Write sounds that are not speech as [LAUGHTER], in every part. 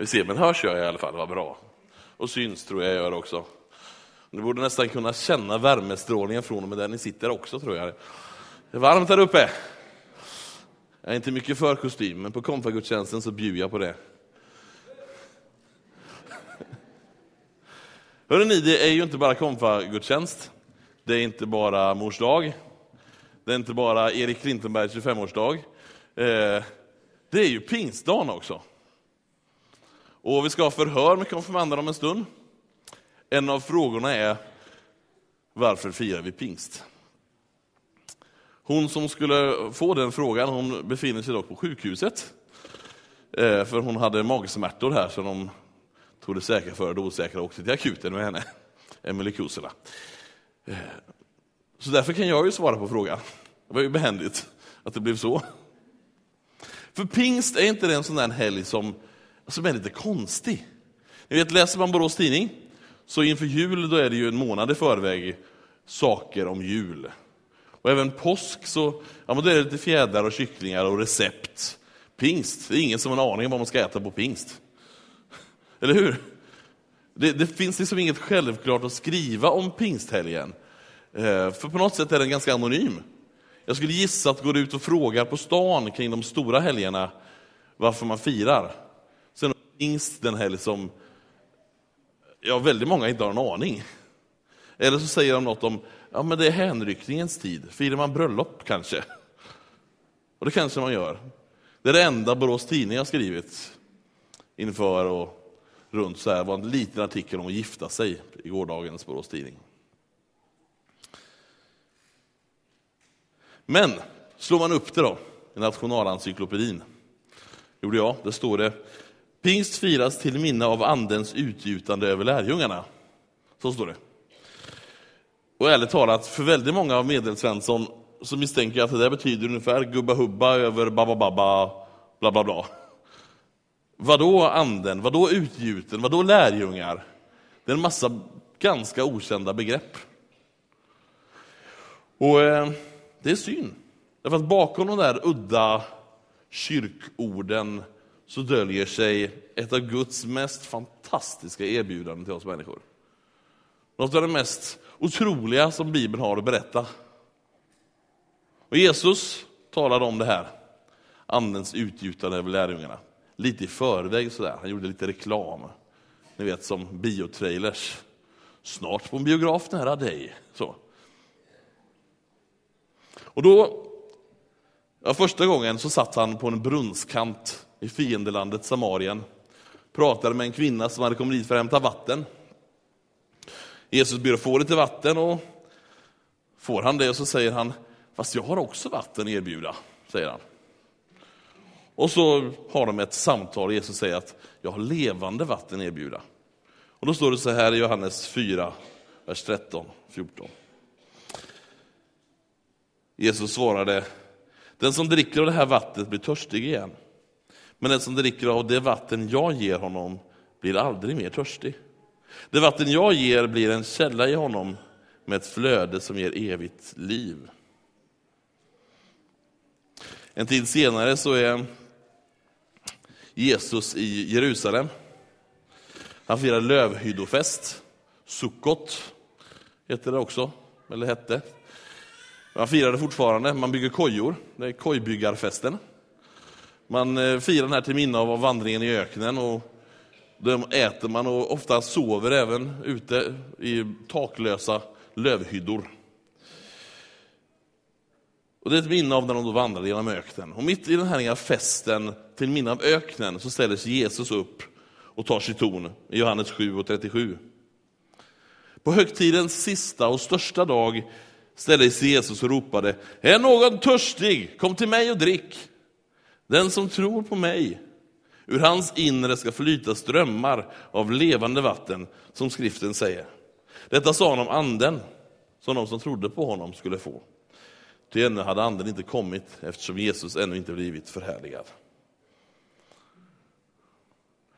Vi ser, men hörs jag i alla fall, vad bra. Och syns tror jag jag gör också. Ni borde nästan kunna känna värmestrålningen från och med där ni sitter också tror jag. Det är varmt här uppe. Jag är inte mycket för kostym, men på konfagudstjänsten så bjuder jag på det. [LAUGHS] Hörrni, det är ju inte bara konfagudstjänst. Det är inte bara mors dag. Det är inte bara Erik Klintenbergs 25-årsdag. Eh, det är ju pingstdagen också. Och vi ska ha förhör med konfirmanderna om en stund. En av frågorna är varför firar vi pingst? Hon som skulle få den frågan hon befinner sig dock på sjukhuset. Eh, för hon hade magsmärtor här så de tog det säkra för det osäkra och åkte till akuten med henne, Emelie Kusela. Eh, så därför kan jag ju svara på frågan. Det var ju behändigt att det blev så. För pingst är inte det en sån där helg som, som är lite konstig. Ni vet, läser man Borås Tidning så inför jul då är det ju en månad i förväg saker om jul. Och även påsk så ja, men då är det lite fjädrar och kycklingar och recept. Pingst, det är ingen som har en aning om vad man ska äta på pingst. [LAUGHS] Eller hur? Det, det finns liksom inget självklart att skriva om pingsthelgen. Eh, för på något sätt är den ganska anonym. Jag skulle gissa att går ut och frågar på stan kring de stora helgerna varför man firar, pingst den helg som ja, väldigt många inte har en aning. Eller så säger de något om ja, men det är hänryckningens tid, firar man bröllop kanske? Och det kanske man gör. Det är det enda Borås Tidning har skrivit inför och runt så här var en liten artikel om att gifta sig i gårdagens Borås Tidning. Men slår man upp det då, i Nationalencyklopedin, gjorde jag, där står det Pingst firas till minne av Andens utgjutande över lärjungarna. Så står det. Och ärligt talat, för väldigt många av Medelsvensson så misstänker jag att det där betyder ungefär gubba hubba över baba baba, bla bla bla. Vadå anden, vadå utgjuten, vadå lärjungar? Det är en massa ganska okända begrepp. Och eh, det är synd. Därför att bakom de där udda kyrkorden så döljer sig ett av Guds mest fantastiska erbjudanden till oss människor. Något av det mest otroliga som Bibeln har att berätta. Och Jesus talade om det här, Andens utgjutande över lärjungarna, lite i förväg sådär. Han gjorde lite reklam, ni vet som biotrailers. Snart på en biograf nära dig. Så. Och då, ja, första gången så satt han på en brunnskant i fiendelandet Samarien, pratade med en kvinna som hade kommit dit för att hämta vatten. Jesus ber att få lite vatten och får han det och så säger han, fast jag har också vatten att erbjuda, säger han. Och så har de ett samtal, och Jesus säger att jag har levande vatten att erbjuda. Och då står det så här i Johannes 4, vers 13, 14. Jesus svarade, den som dricker av det här vattnet blir törstig igen. Men den som dricker av det vatten jag ger honom blir aldrig mer törstig. Det vatten jag ger blir en källa i honom med ett flöde som ger evigt liv. En tid senare så är Jesus i Jerusalem. Han firar lövhyddofest, Sukkot heter det också, eller hette. Man firar det fortfarande, man bygger kojor, det är kojbyggarfesten. Man eh, firar den här till minne av vandringen i öknen och då äter man och ofta sover även ute i taklösa lövhyddor. Och det är ett minne av när de då vandrade genom öknen. Och mitt i den här festen till minne av öknen så ställer sig Jesus upp och tar sitt ton i Johannes 7 och 37. På högtidens sista och största dag ställde sig Jesus och ropade, är någon törstig, kom till mig och drick. Den som tror på mig, ur hans inre ska flyta strömmar av levande vatten, som skriften säger. Detta sa han om anden, som de som trodde på honom skulle få. Ty ännu hade anden inte kommit, eftersom Jesus ännu inte blivit förhärligad.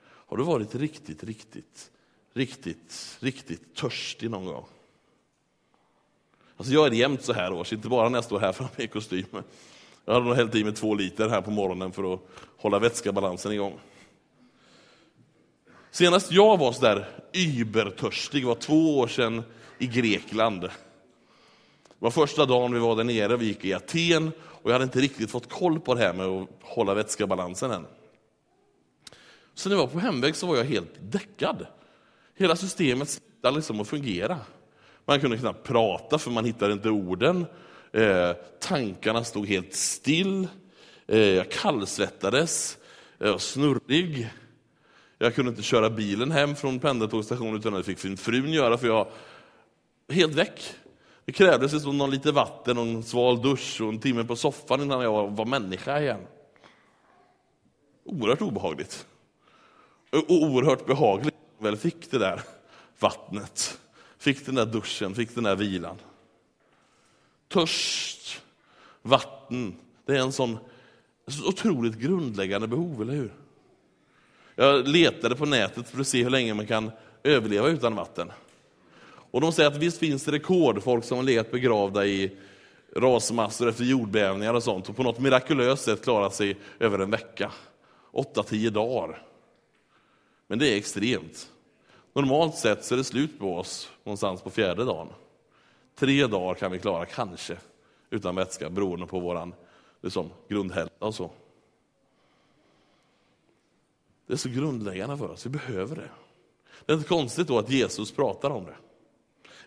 Har du varit riktigt, riktigt, riktigt, riktigt törstig någon gång? Alltså jag är jämt så här års, inte bara när jag står här framme i kostym. Jag hade nog hällt i mig två liter här på morgonen för att hålla vätskebalansen igång. Senast jag var så där übertörstig var två år sedan i Grekland. Det var första dagen vi var där nere, vi gick i Aten och jag hade inte riktigt fått koll på det här med att hålla vätskebalansen än. Så när jag var på hemväg så var jag helt däckad. Hela systemet slutade liksom att fungera. Man kunde knappt prata för man hittade inte orden. Eh, tankarna stod helt still. Eh, jag kallsvettades. Jag var snurrig. Jag kunde inte köra bilen hem från pendeltågsstationen utan det fick min frun göra för jag var helt väck. Det krävdes liksom någon lite vatten, och en sval dusch och en timme på soffan innan jag var människa igen. Oerhört obehagligt. Och oerhört behagligt när jag väl fick det där vattnet, fick den där duschen, fick den där vilan. Törst, vatten, det är en sån så otroligt grundläggande behov, eller hur? Jag letade på nätet för att se hur länge man kan överleva utan vatten. Och de säger att visst finns det rekord, folk som har legat begravda i rasmassor efter jordbävningar och sånt och på något mirakulöst sätt klarat sig över en vecka. 8-10 dagar. Men det är extremt. Normalt sett så är det slut på oss någonstans på fjärde dagen. Tre dagar kan vi klara, kanske, utan vätska beroende på vår liksom, grundhälsa och så. Det är så grundläggande för oss, vi behöver det. Det är inte konstigt då att Jesus pratar om det.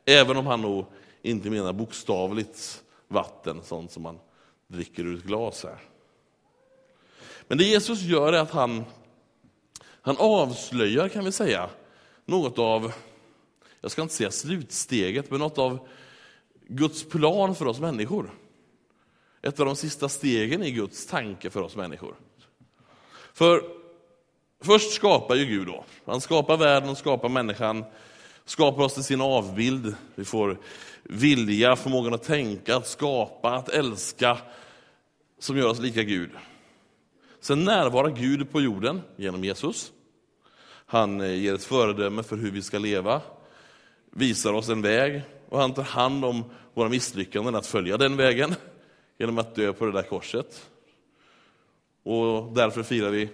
Även om han nog inte menar bokstavligt vatten, sånt som man dricker ur ett glas här. Men det Jesus gör är att han, han avslöjar, kan vi säga, något av, jag ska inte säga slutsteget, men något av Guds plan för oss människor. Ett av de sista stegen i Guds tanke för oss människor. För först skapar ju Gud då. Han skapar världen och skapar människan, skapar oss till sin avbild. Vi får vilja, förmågan att tänka, att skapa, att älska, som gör oss lika Gud. Sen närvarar Gud på jorden genom Jesus. Han ger ett föredöme för hur vi ska leva, visar oss en väg och han tar hand om våra misslyckanden att följa den vägen genom att dö på det där korset. Och därför firar vi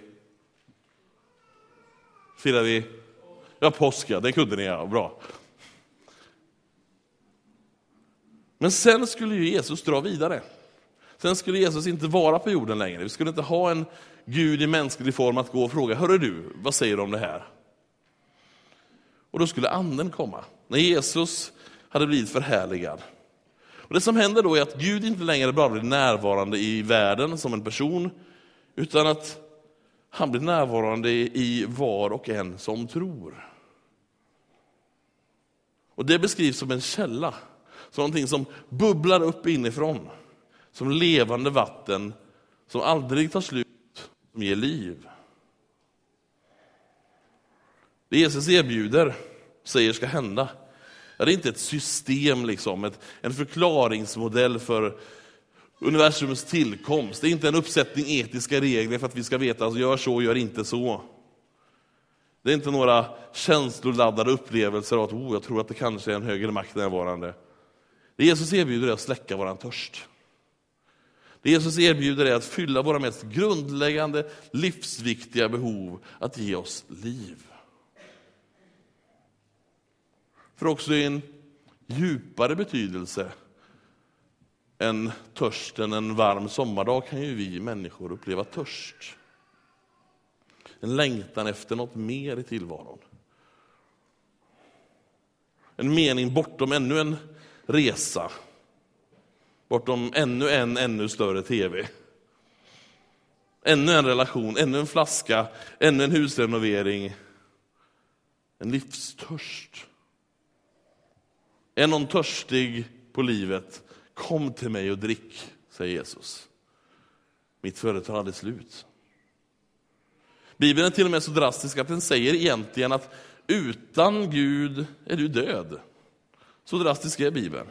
firar vi ja, påsk, ja, det kunde ni ja, bra. Men sen skulle ju Jesus dra vidare. Sen skulle Jesus inte vara på jorden längre. Vi skulle inte ha en Gud i mänsklig form att gå och fråga, hörru du, vad säger du om det här? Och då skulle anden komma, när Jesus hade blivit förhärligad. Och det som händer då är att Gud inte längre bara blir närvarande i världen som en person, utan att han blir närvarande i var och en som tror. Och Det beskrivs som en källa, som någonting som bubblar upp inifrån, som levande vatten som aldrig tar slut, som ger liv. Det Jesus erbjuder, säger ska hända, ja, det är inte ett system, liksom, ett, en förklaringsmodell för universums tillkomst. Det är inte en uppsättning etiska regler för att vi ska veta, alltså, gör så, gör inte så. Det är inte några känsloladdade upplevelser av att oh, jag tror att det kanske är en högre makt närvarande. Det Jesus erbjuder är att släcka våran törst. Det Jesus erbjuder är att fylla våra mest grundläggande, livsviktiga behov, att ge oss liv. För också i en djupare betydelse än törsten en varm sommardag kan ju vi människor uppleva törst. En längtan efter något mer i tillvaron. En mening bortom ännu en resa. Bortom ännu en ännu större tv. Ännu en relation, ännu en flaska, ännu en husrenovering. En livstörst. Är någon törstig på livet, kom till mig och drick, säger Jesus. Mitt flöde tar aldrig slut. Bibeln är till och med så drastisk att den säger egentligen att utan Gud är du död. Så drastisk är Bibeln.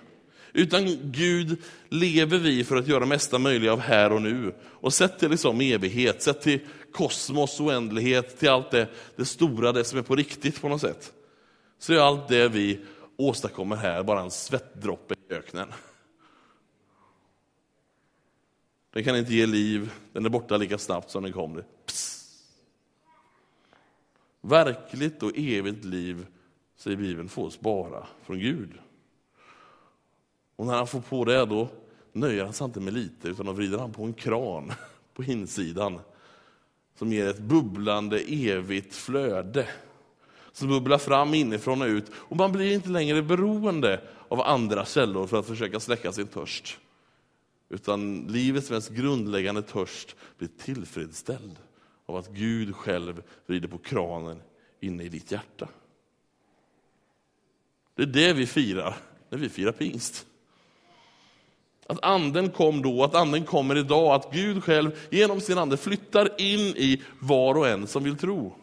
Utan Gud lever vi för att göra mesta möjliga av här och nu. Och sett till liksom evighet, sett till kosmos, oändlighet, till allt det, det stora, det som är på riktigt på något sätt. Så är allt det vi åstadkommer här bara en svettdroppe i öknen. Den kan inte ge liv, den är borta lika snabbt som den kom. Psst. Verkligt och evigt liv, säger Bibeln, fås bara från Gud. Och när han får på det, då nöjer han sig inte med lite, utan då vrider han på en kran på insidan som ger ett bubblande evigt flöde som bubblar fram inifrån och ut. Och man blir inte längre beroende av andra källor för att försöka släcka sin törst. Utan livets mest grundläggande törst blir tillfredsställd av att Gud själv vrider på kranen inne i ditt hjärta. Det är det vi firar när vi firar pingst. Att anden kom då, att anden kommer idag, att Gud själv genom sin ande flyttar in i var och en som vill tro.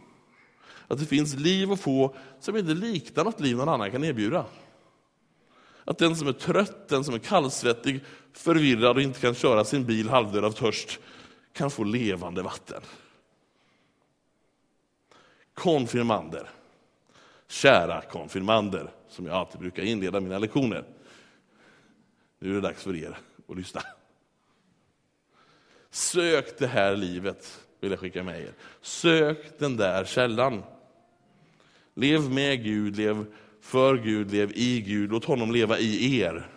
Att det finns liv att få som inte liknar något liv någon annan kan erbjuda. Att den som är trött, den som är kallsvettig, förvirrad och inte kan köra sin bil halvdöd av törst, kan få levande vatten. Konfirmander, kära konfirmander, som jag alltid brukar inleda mina lektioner. Nu är det dags för er att lyssna. Sök det här livet, vill jag skicka med er. Sök den där källan. Lev med Gud, lev för Gud, lev i Gud. Låt honom leva i er.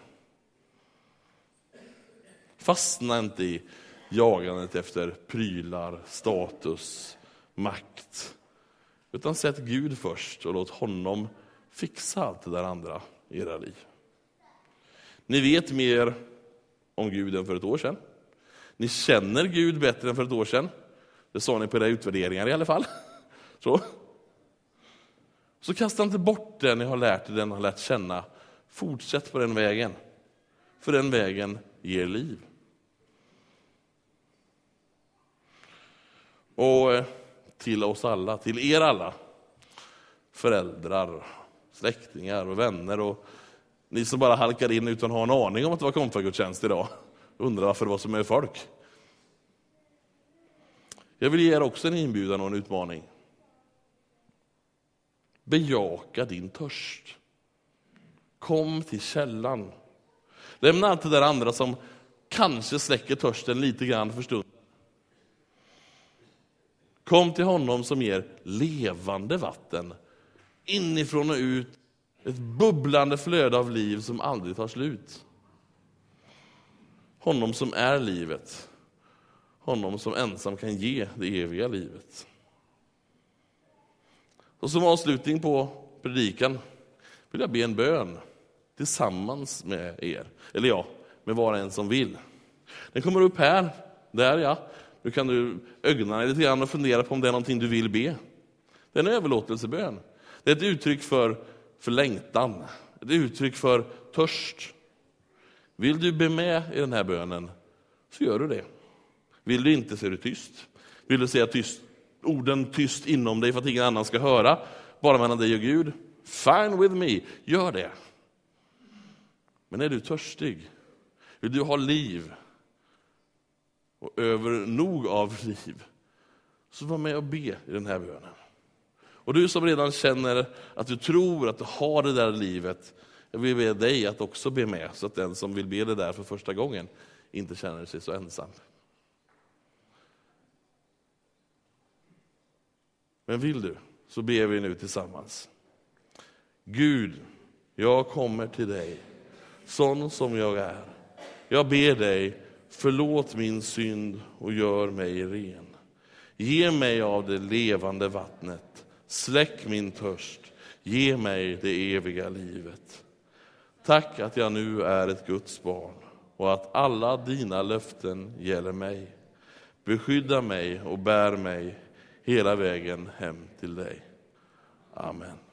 Fastna inte i jagandet efter prylar, status, makt. Utan sätt Gud först och låt honom fixa allt det där andra i era liv. Ni vet mer om Gud än för ett år sedan. Ni känner Gud bättre än för ett år sedan. Det sa ni på era utvärderingar i alla fall. Så. Så kasta inte bort det ni har lärt er, det ni har lärt känna. Fortsätt på den vägen. För den vägen ger liv. Och eh, till oss alla, till er alla, föräldrar, släktingar och vänner och ni som bara halkar in utan att ha en aning om att det var konfagudstjänst idag. Undrar varför det var så mycket folk. Jag vill ge er också en inbjudan och en utmaning. Bejaka din törst. Kom till källan. Lämna allt det där andra som kanske släcker törsten lite grann för stunden. Kom till honom som ger levande vatten inifrån och ut ett bubblande flöde av liv som aldrig tar slut. Honom som är livet. Honom som ensam kan ge det eviga livet. Och som avslutning på predikan vill jag be en bön tillsammans med er. Eller ja, med var och en som vill. Den kommer upp här, där ja. Nu kan du ögna dig lite grann och fundera på om det är någonting du vill be. Det är en överlåtelsebön. Det är ett uttryck för för längtan, ett uttryck för törst. Vill du be med i den här bönen, så gör du det. Vill du inte så är du tyst. Vill du säga tyst, orden tyst inom dig för att ingen annan ska höra, bara mellan dig och Gud, fine with me, gör det. Men är du törstig, vill du ha liv och över nog av liv, så var med och be i den här bönen. Och du som redan känner att du tror att du har det där livet, jag vill be dig att också be med, så att den som vill be det där för första gången inte känner sig så ensam. Men vill du, så ber vi nu tillsammans. Gud, jag kommer till dig, sån som jag är. Jag ber dig, förlåt min synd och gör mig ren. Ge mig av det levande vattnet Släck min törst, ge mig det eviga livet. Tack att jag nu är ett Guds barn och att alla dina löften gäller mig. Beskydda mig och bär mig hela vägen hem till dig. Amen.